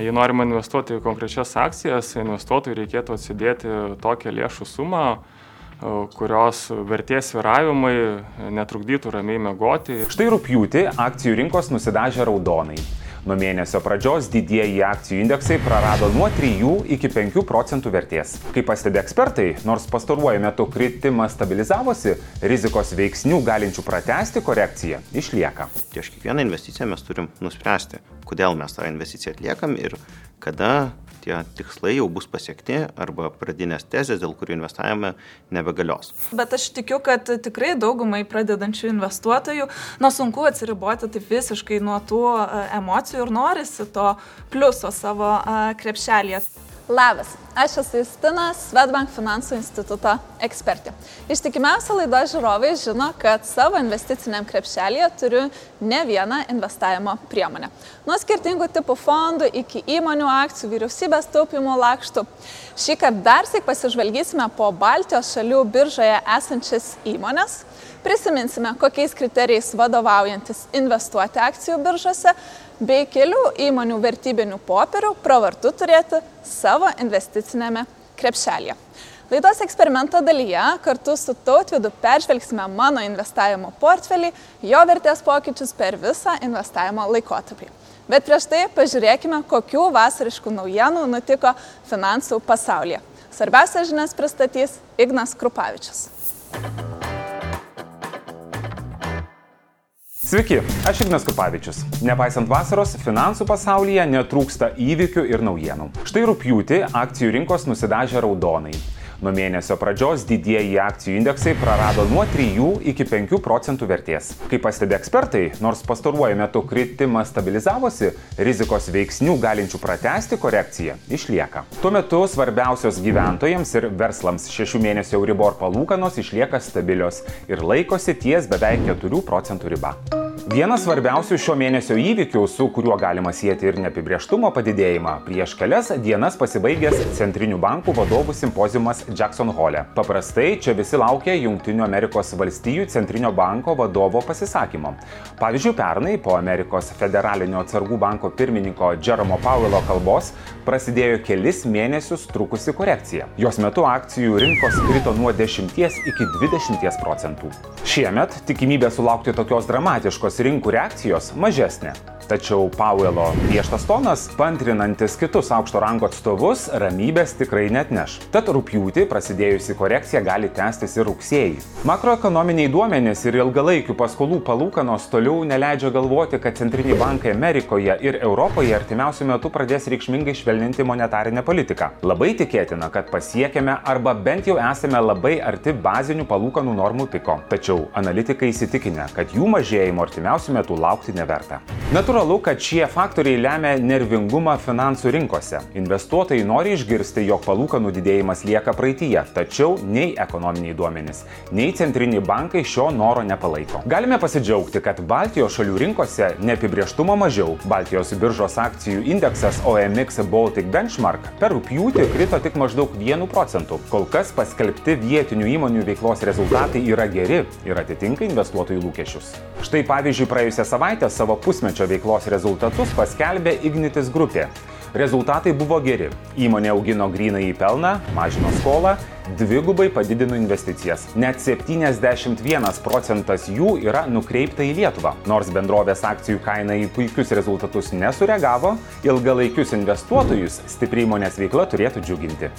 Jei norime investuoti į konkrečias akcijas, investuotojui reikėtų atsidėti tokią lėšų sumą, kurios vertės sviravimai netrukdytų ramiai mėgoti. Štai rūpjūtį akcijų rinkos nusidažė raudonai. Nuo mėnesio pradžios didieji akcijų indeksai prarado nuo 3 iki 5 procentų vertės. Kaip pastebi ekspertai, nors pastaruoju metu kritimas stabilizavosi, rizikos veiksnių galinčių pratesti korekciją išlieka. Prieš kiekvieną investiciją mes turim nuspręsti, kodėl mes tą investiciją atliekam ir kada tie tikslai jau bus pasiekti arba pradinės tezės, dėl kurių investavome, nebegalios. Bet aš tikiu, kad tikrai daugumai pradedančių investuotojų, nu sunku atsiriboti taip visiškai nuo tų e, emocijų ir norisi to pliuso savo e, krepšelėje. Labas, aš esu Justina, Svetbank finansų instituto ekspertė. Ištikimiausia laidos žiūrovai žino, kad savo investiciniam krepšelėje turiu ne vieną investavimo priemonę. Nuo skirtingų tipų fondų iki įmonių akcijų, vyriausybės taupimo lakštų. Šį kartą dar sėk pasižvalgysime po Baltijos šalių biržoje esančias įmonės, prisiminsime, kokiais kriterijais vadovaujantis investuoti akcijų biržose bei kelių įmonių vertybinių popierių pravartu turėti savo investicinėme krepšelėje. Laidos eksperimento dalyje kartu su tautvidu peržvelgsime mano investavimo portfelį, jo vertės pokyčius per visą investavimo laikotarpį. Bet prieš tai pažiūrėkime, kokių vasariškų naujienų nutiko finansų pasaulyje. Svarbiausias žinias pristatys Ignas Krupavičius. Sveiki, aš Ignas Kupavičius. Nepaisant vasaros, finansų pasaulyje netrūksta įvykių ir naujienų. Štai rūpjūtį akcijų rinkos nusidažė raudonai. Nuo mėnesio pradžios didieji akcijų indeksai prarado nuo 3 iki 5 procentų vertės. Kaip pastebi ekspertai, nors pastaruoju metu kritimas stabilizavosi, rizikos veiksnių galinčių pratesti korekciją išlieka. Tuo metu svarbiausios gyventojams ir verslams 6 mėnesių Euribor palūkanos išlieka stabilios ir laikosi ties beveik 4 procentų riba. Vienas svarbiausių šio mėnesio įvykių, su kuriuo galima sieti ir neapibrieštumo padidėjimą, prieš kelias dienas pasibaigęs Centrinių bankų vadovų simpozijumas Jackson Hole. Paprastai čia visi laukia Junktinių Amerikos valstijų Centrinio banko vadovo pasisakymo. Pavyzdžiui, pernai po Amerikos federalinio atsargų banko pirmininko Jeromo Powello kalbos prasidėjo kelis mėnesius trukusi korekcija. Jos metu akcijų rinkos krito nuo 10 iki 20 procentų. Šiemet tikimybė sulaukti tokios dramatiškos rinkų reakcijos mažesnė. Tačiau Pauelo griežtas tonas, pantrinantis kitus aukšto rango atstovus, ramybės tikrai net neš. Tad rūpjūtį prasidėjusi korekcija gali tęstis ir rugsėjį. Makroekonominiai duomenys ir ilgalaikių paskolų palūkanos toliau neleidžia galvoti, kad centriniai bankai Amerikoje ir Europoje artimiausių metų pradės reikšmingai švelninti monetarinę politiką. Labai tikėtina, kad pasiekėme arba bent jau esame labai arti bazinių palūkanų normų piko. Tačiau analitikai įsitikinę, kad jų mažėjimo artimiausių metų laukti neverta. Natūralu, Natūralu, kad šie faktoriai lemia nervingumą finansų rinkose. Investuotojai nori išgirsti, jog palūkanų didėjimas lieka praeitie, tačiau nei ekonominiai duomenys, nei centriniai bankai šio noro nepalaiko. Galime pasidžiaugti, kad Baltijos šalių rinkose neapibrieštumo mažiau. Baltijos biržos akcijų indeksas OMX Baltic Benchmark per rūpjūtį krito tik maždaug 1 procentų. Kol kas paskelbti vietinių įmonių veiklos rezultatai yra geri ir atitinka investuotojų lūkesčius. Štai pavyzdžiui, praėjusią savaitę savo pusmečio veiklos veiklos rezultatus paskelbė Ignitis grupė. Rezultatai buvo geri. Įmonė augino gryną į pelną, mažino skolą, dvigubai padidino investicijas. Net 71 procentas jų yra nukreipta į Lietuvą. Nors bendrovės akcijų kaina į puikius rezultatus nesureagavo, ilgalaikius investuotojus stipri įmonės veikla turėtų džiuginti.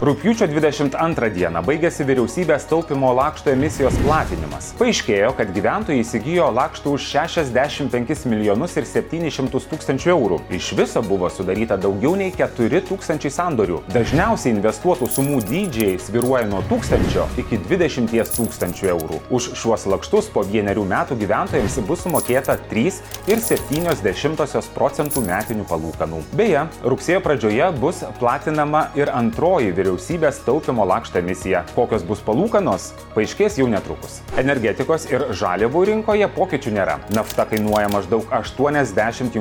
Rūpiučio 22 dieną baigėsi vyriausybės taupimo lakšto emisijos platinimas. Paaiškėjo, kad gyventojai įsigijo lakštų už 65 milijonus ir 700 tūkstančių eurų. Iš viso buvo sudaryta daugiau nei 4 tūkstančiai sandorių. Dažniausiai investuotų sumų dydžiai sviruoja nuo 1000 iki 20 tūkstančių eurų. Už šiuos lakštus po vienerių metų gyventojams bus sumokėta 3,7 procentų metinių palūkanų. Beje, rugsėjo pradžioje bus platinama ir antroji vyriausybės vyriausybės taupimo lakštą emisiją. Kokios bus palūkanos, paaiškės jau netrukus. Energetikos ir žaliavų rinkoje pokyčių nėra. Nafta kainuoja maždaug 80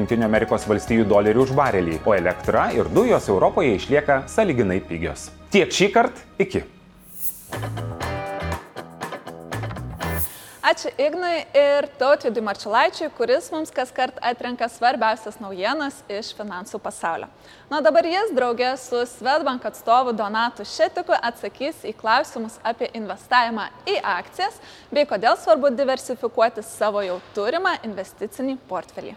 JAV dolerių už barelį, o elektra ir dujos Europoje išlieka saliginai pigios. Tiek šį kartą, iki. Ačiū Ignui ir Tautvidui Marčiulaičiui, kuris mums kas kart atrenka svarbiausias naujienas iš finansų pasaulio. Na dabar jis draugė su Svetbank atstovu Donatu Šetiku atsakys į klausimus apie investavimą į akcijas bei kodėl svarbu diversifikuoti savo jau turimą investicinį portfelį.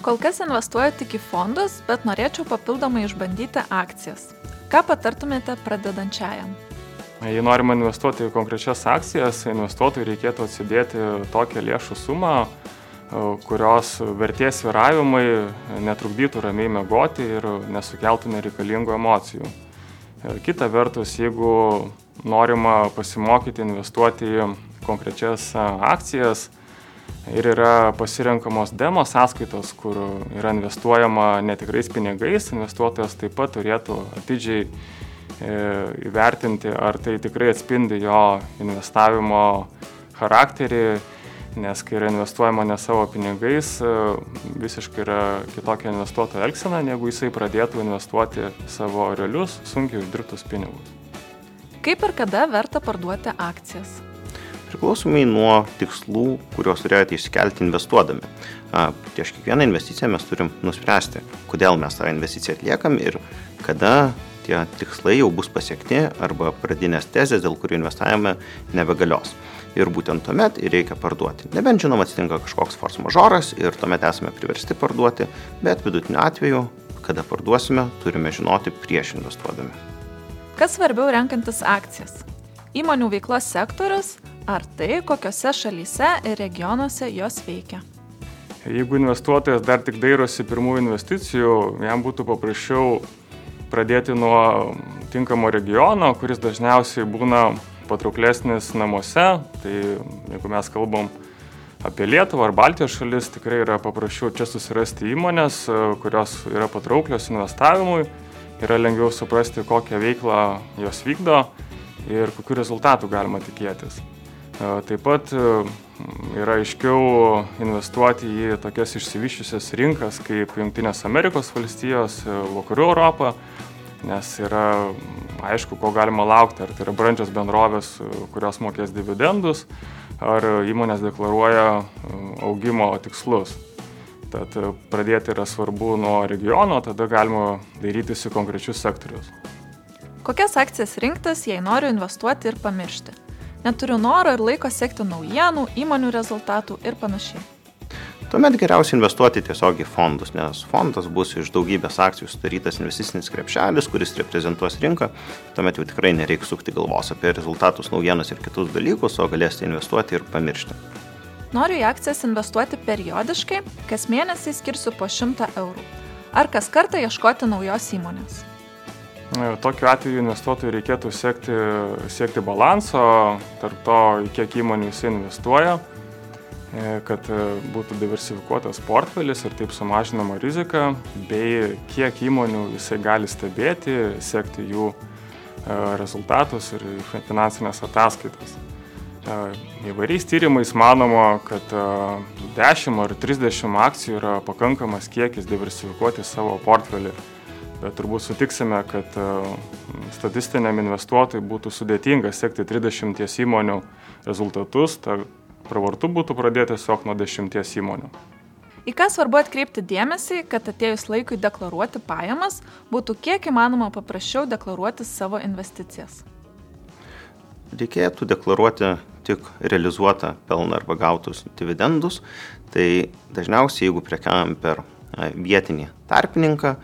Kol kas investuoju tik į fondus, bet norėčiau papildomai išbandyti akcijas. Ką patartumėte pradedančiajam? Jei norime investuoti į konkrečias akcijas, investuotojui reikėtų atsidėti tokią lėšų sumą, kurios vertės viravimai netrukdytų ramiai mėgoti ir nesukeltų nereikalingų emocijų. Kita vertus, jeigu norima pasimokyti investuoti į konkrečias akcijas, ir yra pasirenkamos demo sąskaitos, kur yra investuojama netikrais pinigais, investuotojas taip pat turėtų atidžiai e, įvertinti, ar tai tikrai atspindi jo investavimo charakterį, nes kai yra investuojama ne savo pinigais, e, visiškai yra kitokia investuotojo elgsena, negu jisai pradėtų investuoti savo realius, sunkiai uždirbtus pinigus. Kaip ir kada verta parduoti akcijas? Priklausomai nuo tikslų, kuriuos turėjote išsikelti investuodami. Prieš kiekvieną investiciją mes turim nuspręsti, kodėl mes tą investiciją atliekam ir kada tie tikslai jau bus pasiekti arba pradinės tezės, dėl kurių investavome, nebegalios. Ir būtent tuomet ir reikia parduoti. Nebent žinoma atsitinka kažkoks force majoras ir tuomet esame priversti parduoti, bet vidutiniu atveju, kada parduosime, turime žinoti prieš investuodami. Kas svarbiau renkantis akcijas? Įmonių veiklos sektorius ar tai, kokiose šalyse ir regionuose jos veikia. Jeigu investuotojas dar tik dairosi pirmų investicijų, jam būtų paprasčiau pradėti nuo tinkamo regiono, kuris dažniausiai būna patrauklesnis namuose. Tai jeigu mes kalbam apie Lietuvą ar Baltijos šalis, tikrai yra paprasčiau čia susirasti įmonės, kurios yra patrauklios investavimui, yra lengviau suprasti, kokią veiklą jos vykdo ir kokiu rezultatu galima tikėtis. Taip pat yra aiškiau investuoti į tokias išsivyščiusias rinkas kaip Junktinės Amerikos valstijos, Vakarų Europą, nes yra aišku, ko galima laukti, ar tai yra brandžios bendrovės, kurios mokės dividendus, ar įmonės deklaruoja augimo tikslus. Tad pradėti yra svarbu nuo regiono, tada galima dairytis į konkrečius sektorius. Kokias akcijas rinktis, jei noriu investuoti ir pamiršti? Neturiu noro ir laiko sekti naujienų, įmonių rezultatų ir panašiai. Tuomet geriausia investuoti tiesiog į fondus, nes fondas bus iš daugybės akcijų sudarytas investicinis krepšelis, kuris reprezentuos rinką. Tuomet jau tikrai nereikia sukti galvos apie rezultatus, naujienas ir kitus dalykus, o galėsite investuoti ir pamiršti. Noriu į akcijas investuoti periodiškai, kas mėnesį skirsiu po 100 eurų. Ar kas kartą ieškoti naujos įmonės. Tokiu atveju investuotojui reikėtų siekti, siekti balanso tarp to, kiek įmonių jis investuoja, e, kad e, būtų diversifikuotas portfelis ir taip sumažinama rizika, bei kiek įmonių jisai gali stebėti, sekti jų e, rezultatus ir finansinės ataskaitas. Įvairiais tyrimais manoma, kad 10 ar 30 akcijų yra pakankamas kiekis diversifikuoti savo portfelį bet turbūt sutiksime, kad e, statistiniam investuotojui būtų sudėtinga sekti 30 įmonių rezultatus, ta pravartu būtų pradėti tiesiog nuo 10 įmonių. Į ką svarbu atkreipti dėmesį, kad atėjus laikui deklaruoti pajamas, būtų kiek įmanoma paprasčiau deklaruoti savo investicijas. Reikėtų deklaruoti tik realizuotą pelną arba gautus dividendus. Tai dažniausiai, jeigu prekiavam per vietinį tarpininką,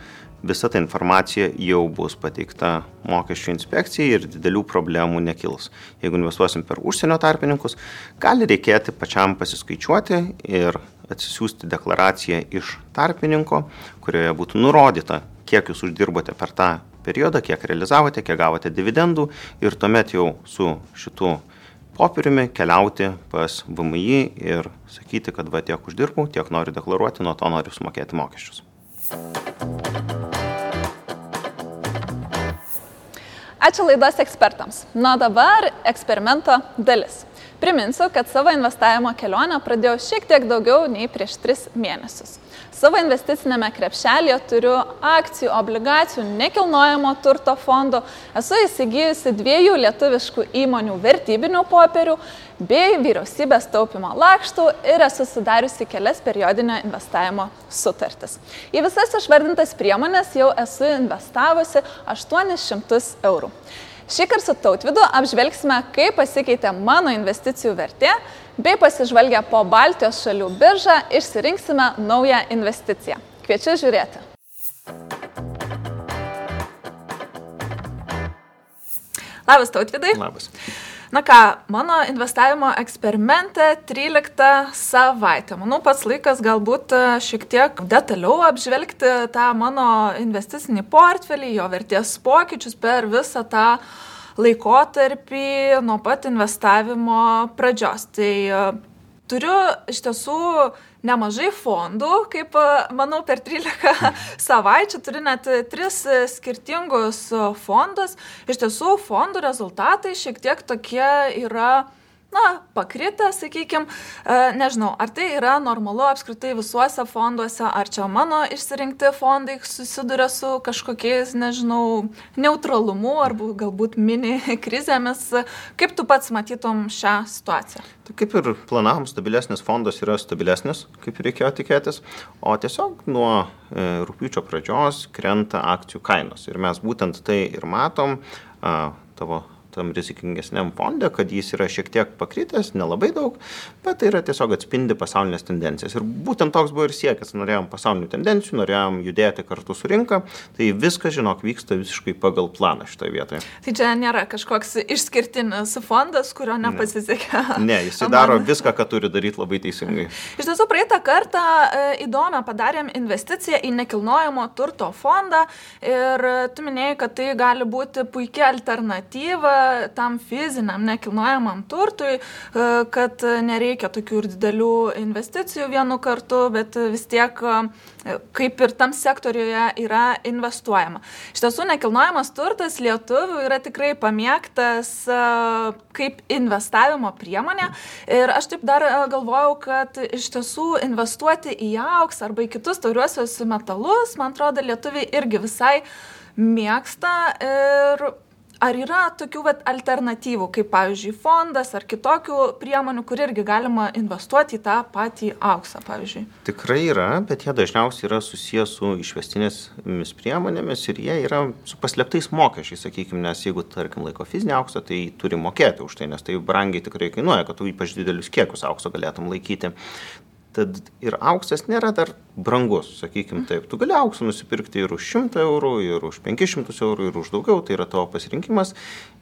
visa ta informacija jau bus pateikta mokesčių inspekcijai ir didelių problemų nekils. Jeigu investuosim per užsienio tarpininkus, gali reikėti pačiam pasiskaičiuoti ir atsisiųsti deklaraciją iš tarpininko, kurioje būtų nurodyta, kiek jūs uždirbote per tą periodą, kiek realizavote, kiek gavote dividendų ir tuomet jau su šitu popieriumi keliauti pas VMI ir sakyti, kad va tiek uždirbau, tiek noriu deklaruoti, nuo to noriu sumokėti mokesčius. Ačiū laidos ekspertams. Na dabar eksperimento dalis. Priminsiu, kad savo investavimo kelionę pradėjau šiek tiek daugiau nei prieš 3 mėnesius. Savo investicinėme krepšelėje turiu akcijų, obligacijų, nekilnojamo turto fondų, esu įsigijusi dviejų lietuviškų įmonių vertybinių popierių bei vyriausybės taupimo lakštų ir esu sudariusi kelias periodinio investavimo sutartis. Į visas išvardintas priemonės jau esu investavusi 800 eurų. Šį kartą su tautvidu apžvelgsime, kaip pasikeitė mano investicijų vertė, bei pasižvalgę po Baltijos šalių biržą išsirinksime naują investiciją. Kviečiu žiūrėti. Labas tautvidai. Labas. Na ką, mano investavimo eksperimente 13 savaitę. Manau, pats laikas galbūt e, šiek tiek detaliau apžvelgti tą mano investicinį portfelį, jo vertės pokyčius per visą tą laikotarpį nuo pat investavimo pradžios. Tai e, turiu iš tiesų nemažai fondų, kaip e, manau, per 13 savaičių turiu net tris skirtingus fondus. Iš tiesų, fondų rezultatai šiek tiek tokie yra na, pakritę, sakykime, nežinau, ar tai yra normalu apskritai visuose fonduose, ar čia mano išsirinkti fondai susiduria su kažkokiais, nežinau, neutralumu, ar galbūt mini krizėmis. Kaip tu pats matytum šią situaciją? Tai kaip ir planavom, stabilesnis fondas yra stabilesnis, kaip reikėjo tikėtis, o tiesiog nuo e, rūpiučio pradžios krenta akcijų kainos. Ir mes būtent tai ir matom tavo tam rizikingesniam fonde, kad jis yra šiek tiek pakritęs, nelabai daug, bet tai yra tiesiog atspindi pasaulinės tendencijas. Ir būtent toks buvo ir siekis, norėjom pasaulinių tendencijų, norėjom judėti kartu su rinka, tai viskas, žinok, vyksta visiškai pagal planą šitoje vietoje. Tai čia nėra kažkoks išskirtinis fondas, kurio nepasisekė. Ne, ne jis daro viską, ką turi daryti labai teisingai. Iš tiesų, praeitą kartą e, įdomią padarėm investiciją į nekilnojamo turto fondą ir tu minėjai, kad tai gali būti puikia alternatyva tam fiziniam nekilnojamam turtui, e, kad nereikia tokių ir didelių investicijų vienu kartu, bet vis tiek e, kaip ir tam sektoriuje yra investuojama. Iš tiesų, nekilnojamas turtas lietuvių yra tikrai pamėgtas e, kaip investavimo priemonė ir aš taip dar galvojau, kad iš tiesų investuoti į auksą arba į kitus tauriuosius metalus, man atrodo, lietuviai irgi visai mėgsta ir Ar yra tokių vat, alternatyvų, kaip pavyzdžiui fondas ar kitokių priemonių, kur irgi galima investuoti į tą patį auksą, pavyzdžiui? Tikrai yra, bet jie dažniausiai yra susijęs su išvestinėmis priemonėmis ir jie yra su paslėptais mokesčiais, sakykime, nes jeigu, tarkim, laiko fizinį auksą, tai turi mokėti už tai, nes tai brangiai tikrai kainuoja, kad tu ypač didelius kiekius aukso galėtum laikyti. Tad ir auksas nėra dar brangus, sakykim taip. Tu gali auksą nusipirkti ir už 100 eurų, ir už 500 eurų, ir už daugiau, tai yra tavo pasirinkimas.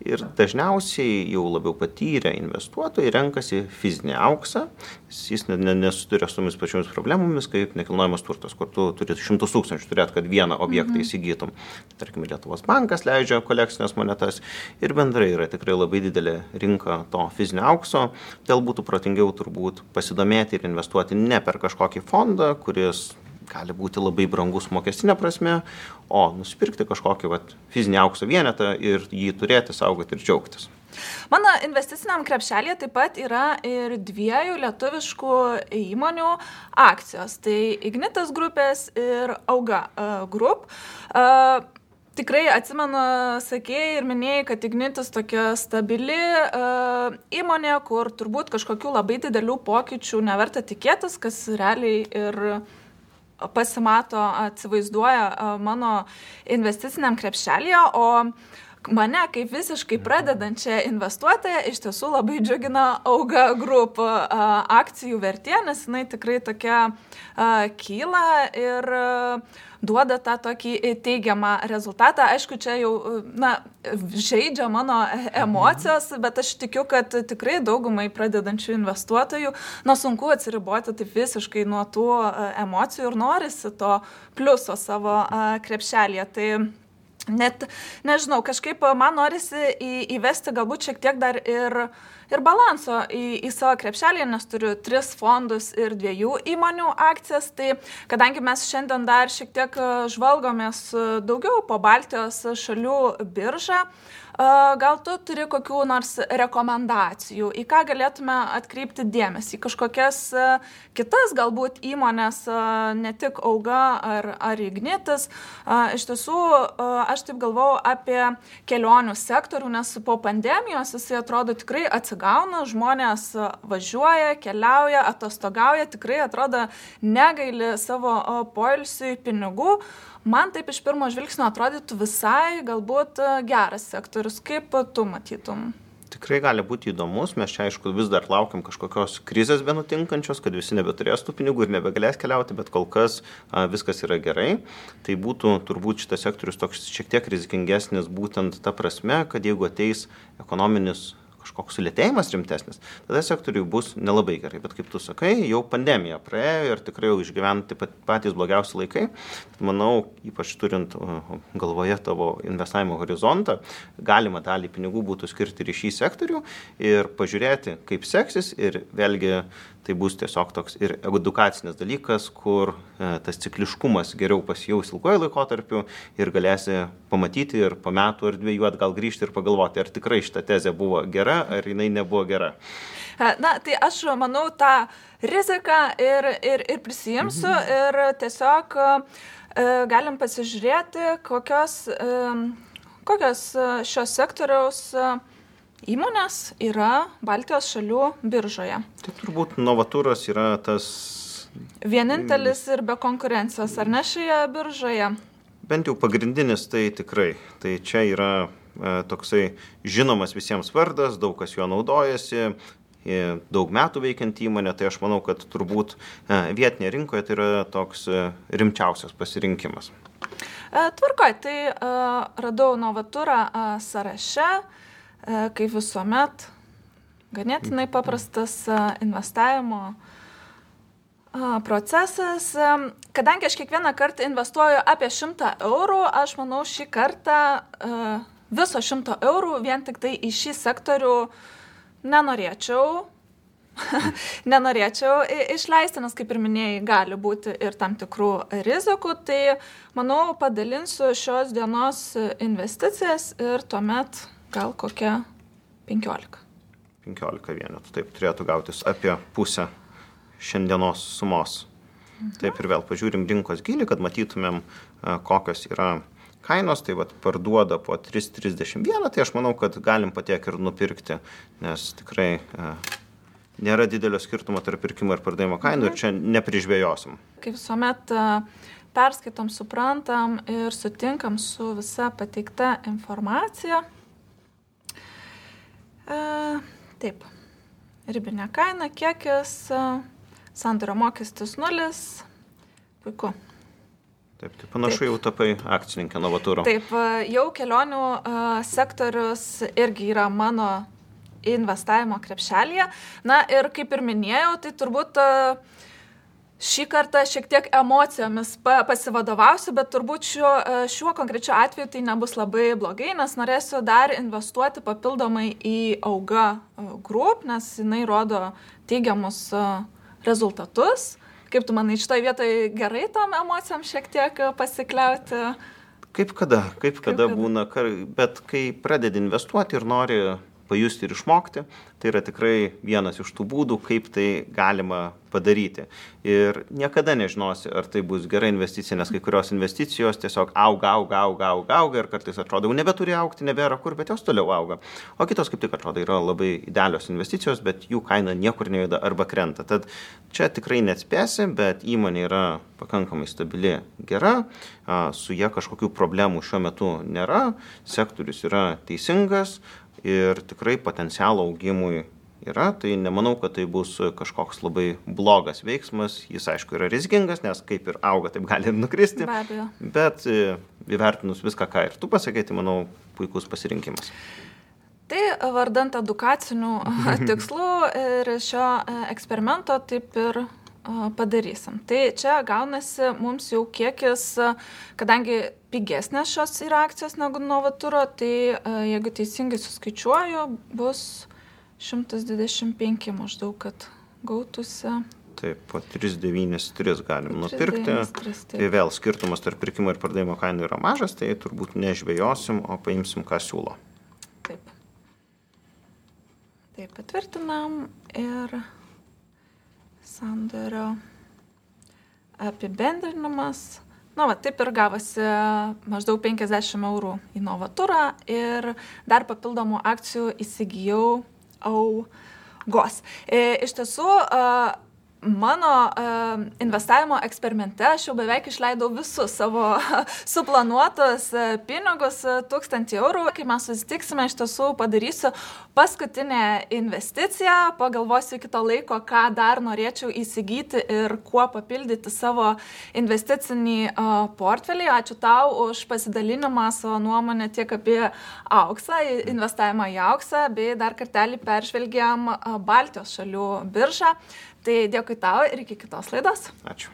Ir dažniausiai jau labiau patyrę investuotojai renkasi fizinį auksą, jis nesusiduria su tomis pačiomis problemomis kaip nekilnojamas turtas, kur tu turi šimtus tūkstančių turėti, kad vieną objektą mhm. įsigytum. Tarkim, Lietuvos bankas leidžia kolekcinės monetas ir bendrai yra tikrai labai didelė rinka to fizinio aukso, dėl būtų protingiau turbūt pasidomėti ir investuoti ne per kažkokį fondą, kuris gali būti labai brangus mokestinė prasme, o nusipirkti kažkokį vat, fizinį aukso vienetą ir jį turėti, saugoti ir džiaugtis. Mano investiciniam krepšelėje taip pat yra ir dviejų lietuviškų įmonių akcijos. Tai Ignitas grupės ir Auga uh, Group. Uh, Tikrai atsimenu, sakėjai ir minėjai, kad Ignitis tokia stabili uh, įmonė, kur turbūt kažkokių labai didelių pokyčių neverta tikėtis, kas realiai ir pasimato, atsivaizduoja uh, mano investiciniam krepšelėje, o mane kaip visiškai pradedančią investuotoją iš tiesų labai džiugina auga grup akcijų vertė, nes jinai tikrai tokia kyla ir duoda tą tokį teigiamą rezultatą. Aišku, čia jau, na, žaidžia mano e, emocijos, bet aš tikiu, kad tikrai daugumai pradedančių investuotojų, na, sunku atsiriboti taip visiškai nuo tų emocijų ir norisi to pliuso savo krepšelėje. Tai net, nežinau, kažkaip man norisi į, įvesti galbūt šiek tiek dar ir ir balanso į, į savo krepšelį, nes turiu tris fondus ir dviejų įmonių akcijas. Tai kadangi mes šiandien dar šiek tiek e, žvalgomės e, daugiau po Baltijos šalių biržą, Gal tu turi kokių nors rekomendacijų, į ką galėtume atkreipti dėmesį, kažkokias kitas galbūt įmonės, ne tik auga ar, ar ignitis. Iš tiesų, aš taip galvau apie kelionių sektorių, nes po pandemijos jisai atrodo tikrai atsigauna, žmonės važiuoja, keliauja, atostogauja, tikrai atrodo negaili savo poilsiui pinigų man taip iš pirmo žvilgsnio atrodytų visai galbūt e, geras sektorius. Kaip tu matytum? Tikrai gali būti įdomus, mes čia aišku vis dar laukiam kažkokios krizės benutinkančios, kad visi nebeturės tų pinigų ir nebegalės keliauti, bet kol kas a, viskas yra gerai. Tai būtų turbūt šitas sektorius toks šiek tiek rizikingesnis būtent ta prasme, kad jeigu ateis ekonominis kažkoks sulėtėjimas rimtesnis, tada sektoriui bus nelabai gerai. Bet kaip tu sakai, jau pandemija praėjo ir tikrai jau išgyventi patys blogiausi laikai. Manau, ypač turint galvoje tavo investavimo horizontą, galima dalį pinigų būtų skirti ir į šį sektorių ir pažiūrėti, kaip seksis ir vėlgi tai bus tiesiog toks ir edukacinis dalykas, kur e, tas cikliškumas geriau pasijaus ilgojo laikotarpiu ir galėsi pamatyti ir po metų ar dviejų atgal grįžti ir pagalvoti, ar tikrai šita tezė buvo gera, ar jinai nebuvo gera. E, na, tai aš manau tą riziką ir, ir, ir prisijimsiu mhm. ir tiesiog e, galim pasižiūrėti, kokios, e, kokios šios sektoriaus e, įmonės yra Baltijos šalių biržoje. Tai turbūt Novatūras yra tas. Vienintelis ir be konkurencijos, ar ne šioje biržoje? Bent jau pagrindinis tai tikrai. Tai čia yra e, toksai žinomas visiems vardas, daug kas juo naudojasi, e, daug metų veikiant įmonė, tai aš manau, kad turbūt e, vietinėje rinkoje tai yra toks e, rimčiausias pasirinkimas. Tvarkoj, tai radau Novatūrą sąraše. E, kaip visuomet, ganėtinai paprastas e, investavimo e, procesas. Kadangi aš kiekvieną kartą investuoju apie 100 eurų, aš manau šį kartą viso 100 eurų vien tik tai į šį sektorių nenorėčiau. nenorėčiau išleisti, nes kaip ir minėjai, gali būti ir tam tikrų rizikų, tai manau padalinsiu šios dienos investicijas ir tuomet gal kokia 15. 15 vienetų, taip turėtų gautis apie pusę šiandienos sumos. Mhm. Taip ir vėl pažiūrim rinkos gilį, kad matytumėm, kokios yra kainos, tai vad parduoda po 3,31, tai aš manau, kad galim patiek ir nupirkti, nes tikrai nėra didelio skirtumo tarp pirkimo ir pardavimo kainų ir mhm. čia neprižvėjosim. Kaip visuomet perskaitom, suprantam ir sutinkam su visa pateikta informacija. Taip, ribinė kaina, kiekis, sandorio mokestis nulis, puiku. Taip, tai panašu Taip. jau tapai akcininkė Novatūro. Taip, jau kelionių sektorius irgi yra mano investavimo krepšelėje. Na ir kaip ir minėjau, tai turbūt uh, Šį kartą šiek tiek emocijomis pasivadovausiu, bet turbūt šiuo, e, šiuo konkrečiu atveju tai nebus labai blogai, nes norėsiu dar investuoti papildomai į auga e, grup, nes jinai rodo teigiamus e, rezultatus. Kaip tu manai, šitoje vietoje gerai tom emocijom šiek tiek pasikliauti? Kaip kada, kaip kada, kaip kada būna, bet kai pradedi investuoti ir nori pajusti ir išmokti, tai yra tikrai vienas iš tų būdų, kaip tai galima padaryti. Ir niekada nežinosi, ar tai bus gera investicija, nes kai kurios investicijos tiesiog auga, auga, auga, auga, auga ir kartais atrodo, jau nebeturi aukti, nebėra kur, bet jos toliau auga. O kitos kaip tik atrodo yra labai idealios investicijos, bet jų kaina niekur nejuda arba krenta. Tad čia tikrai neatspėsi, bet įmonė yra pakankamai stabili, gera, su jie kažkokių problemų šiuo metu nėra, sektorius yra teisingas, ir tikrai potencialo augimui yra, tai nemanau, kad tai bus kažkoks labai blogas veiksmas. Jis aišku yra rizikingas, nes kaip ir auga, taip gali ir nukristi. Be abejo. Bet e, įvertinus viską, ką ir tu pasakėti, tai manau, puikus pasirinkimas. Tai vardant edukacinių tikslų ir šio e, eksperimento taip ir padarysim. Tai čia gaunasi mums jau kiekis, kadangi pigesnės šios yra akcijos negu Novaturo, tai jeigu teisingai suskaičiuoju, bus 125 maždaug, kad gautųsi. Taip, po 393 galim 3, nupirkti. 3, 3, tai vėl skirtumas tarp pirkimo ir pardavimo kainų yra mažas, tai turbūt nežvėjosim, o paimsim, ką siūlo. taip. Taip, patvirtinam ir sandorio apibendrinimas. Na, va, taip ir gavosi maždaug 50 eurų į Novatūrą ir dar papildomų akcijų įsigijau augos. E, iš tiesų, mano uh, investavimo eksperimente aš jau beveik išleidau visus savo suplanuotus uh, pinigus, uh, 1000 eurų. Kai mes susitiksime, iš tiesų padarysiu paskutinę investiciją, pagalvosiu iki to laiko, ką dar norėčiau įsigyti ir kuo papildyti savo investicinį uh, portfelį. Ačiū tau už pasidalinimą savo nuomonę tiek apie auksą, investavimą į auksą, bei dar kartelį peržvelgiam Baltijos šalių biržą. Tai dėkui tau ir iki kitos laidos. Ačiū.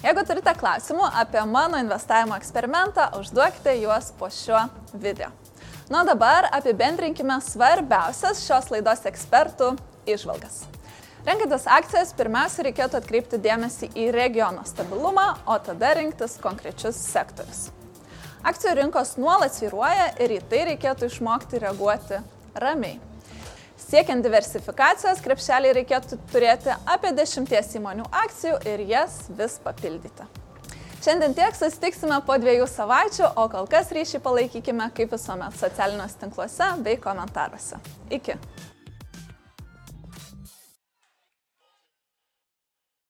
Jeigu turite klausimų apie mano investavimo eksperimentą, užduokite juos po šiuo video. Na, dabar apibendrinkime svarbiausias šios laidos ekspertų išvalgas. Renkantis akcijas, pirmiausia, reikėtų atkreipti dėmesį į regiono stabilumą, o tada rinktis konkrečius sektorius. Akcijų rinkos nuolat sviruoja ir į tai reikėtų išmokti reaguoti ramiai. Siekiant diversifikacijos, krepšelį reikėtų turėti apie 10 įmonių akcijų ir jas vis papildyti. Šiandien tiek susitiksime po dviejų savaičių, o kol kas ryšį palaikykime kaip visuomet socialiniuose tinkluose bei komentaruose. Iki.